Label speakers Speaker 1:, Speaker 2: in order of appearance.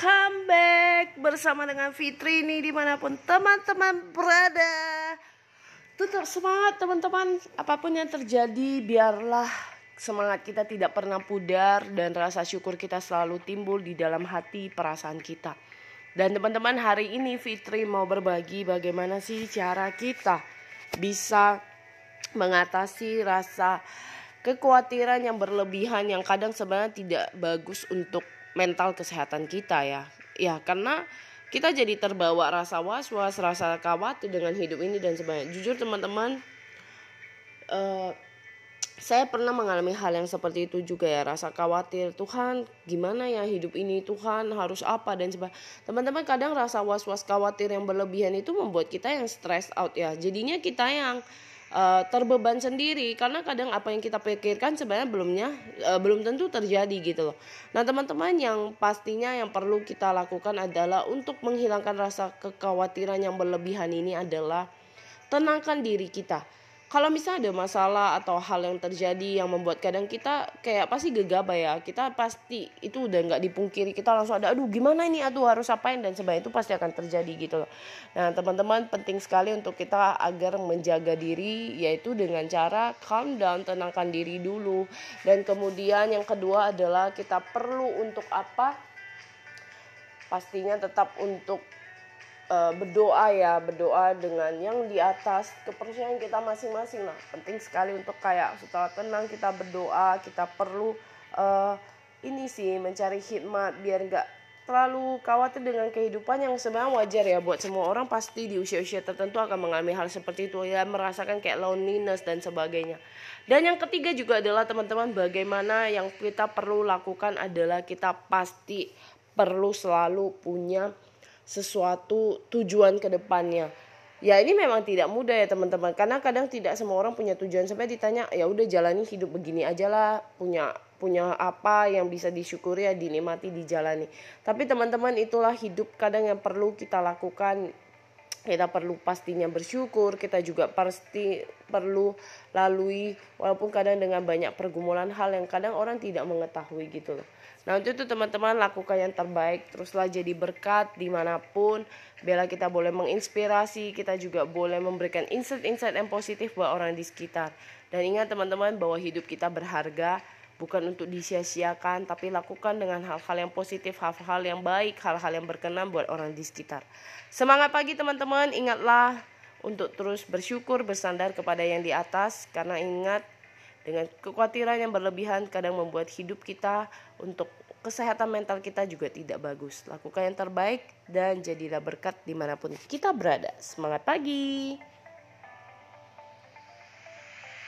Speaker 1: welcome back bersama dengan Fitri nih di mana pun teman-teman berada. Tetap semangat teman-teman. Apa pun yang terjadi biarlah semangat kita tidak pernah pudar dan rasa syukur kita selalu timbul di dalam hati perasaan kita. Dan teman-teman hari ini Fitri mau berbagi bagaimana sih cara kita bisa mengatasi rasa kekhawatiran yang berlebihan yang kadang sebenarnya tidak bagus untuk mental kesehatan kita ya. Ya, karena kita jadi terbawa rasa was-was, rasa khawatir dengan hidup ini dan sebagainya. Jujur teman-teman, uh, saya pernah mengalami hal yang seperti itu juga ya. Rasa khawatir Tuhan gimana ya hidup ini? Tuhan harus apa? dan sebagainya. Teman-teman kadang rasa was-was khawatir yang berlebihan itu membuat kita yang stress out ya. Jadinya kita yang uh, terbeban sendiri karena kadang apa yang kita pikirkan sebenarnya belumnya uh, belum tentu terjadi gitu loh. Nah, teman-teman yang pastinya yang perlu kita lakukan adalah untuk menghilangkan rasa kekhawatiran yang berlebihan ini adalah tenangkan diri kita kalau misalnya ada masalah atau hal yang terjadi yang membuat kadang kita kayak pasti gegabah ya kita pasti itu udah nggak dipungkiri. Kita langsung ada aduh gimana ini? Aduh harus apain? Dan sebagainya itu pasti akan terjadi gitu loh. Nah teman-teman penting sekali untuk kita agar menjaga diri yaitu dengan cara calm down tenangkan diri dulu. Dan kemudian yang kedua adalah kita perlu untuk apa? Pastinya tetap untuk uh, berdoa ya berdoa dengan yang di atas kepercayaan kita masing-masing nah penting sekali untuk kayak setelah tenang kita berdoa kita perlu uh, ini sih mencari hikmat biar enggak terlalu khawatir dengan kehidupan yang sebenarnya wajar ya buat semua orang pasti di usia-usia tertentu akan mengalami hal seperti itu ya merasakan kayak loneliness dan sebagainya. Dan yang ketiga juga adalah teman-teman bagaimana yang kita perlu lakukan adalah kita pasti perlu selalu punya sesuatu tujuan ke depannya. Ya ini memang tidak mudah ya teman-teman karena kadang tidak semua orang punya tujuan sampai ditanya ya udah jalani hidup begini aja lah punya punya apa yang bisa disyukuri ya dinikmati dijalani. Tapi teman-teman itulah hidup kadang yang perlu kita lakukan kita perlu pastinya bersyukur kita juga pasti perlu lalui walaupun kadang dengan banyak pergumulan hal yang kadang orang tidak mengetahui gitu loh. Nah untuk itu teman-teman lakukan yang terbaik teruslah jadi berkat di mana pun. Bila kita boleh menginspirasi kita juga boleh memberikan insight-insight yang positif buat orang di sekitar. Dan ingat teman-teman bahwa hidup kita berharga bukan untuk disia-siakan tapi lakukan dengan hal-hal yang positif hal-hal yang baik hal-hal yang berkenan buat orang di sekitar. Semangat pagi teman-teman. Ingatlah untuk terus bersyukur bersandar kepada yang di atas karena ingat dengan kekhawatiran yang berlebihan kadang membuat hidup kita untuk kesehatan mental kita juga tidak bagus. Lakukan yang terbaik dan jadilah berkat di mana pun kita berada. Semangat pagi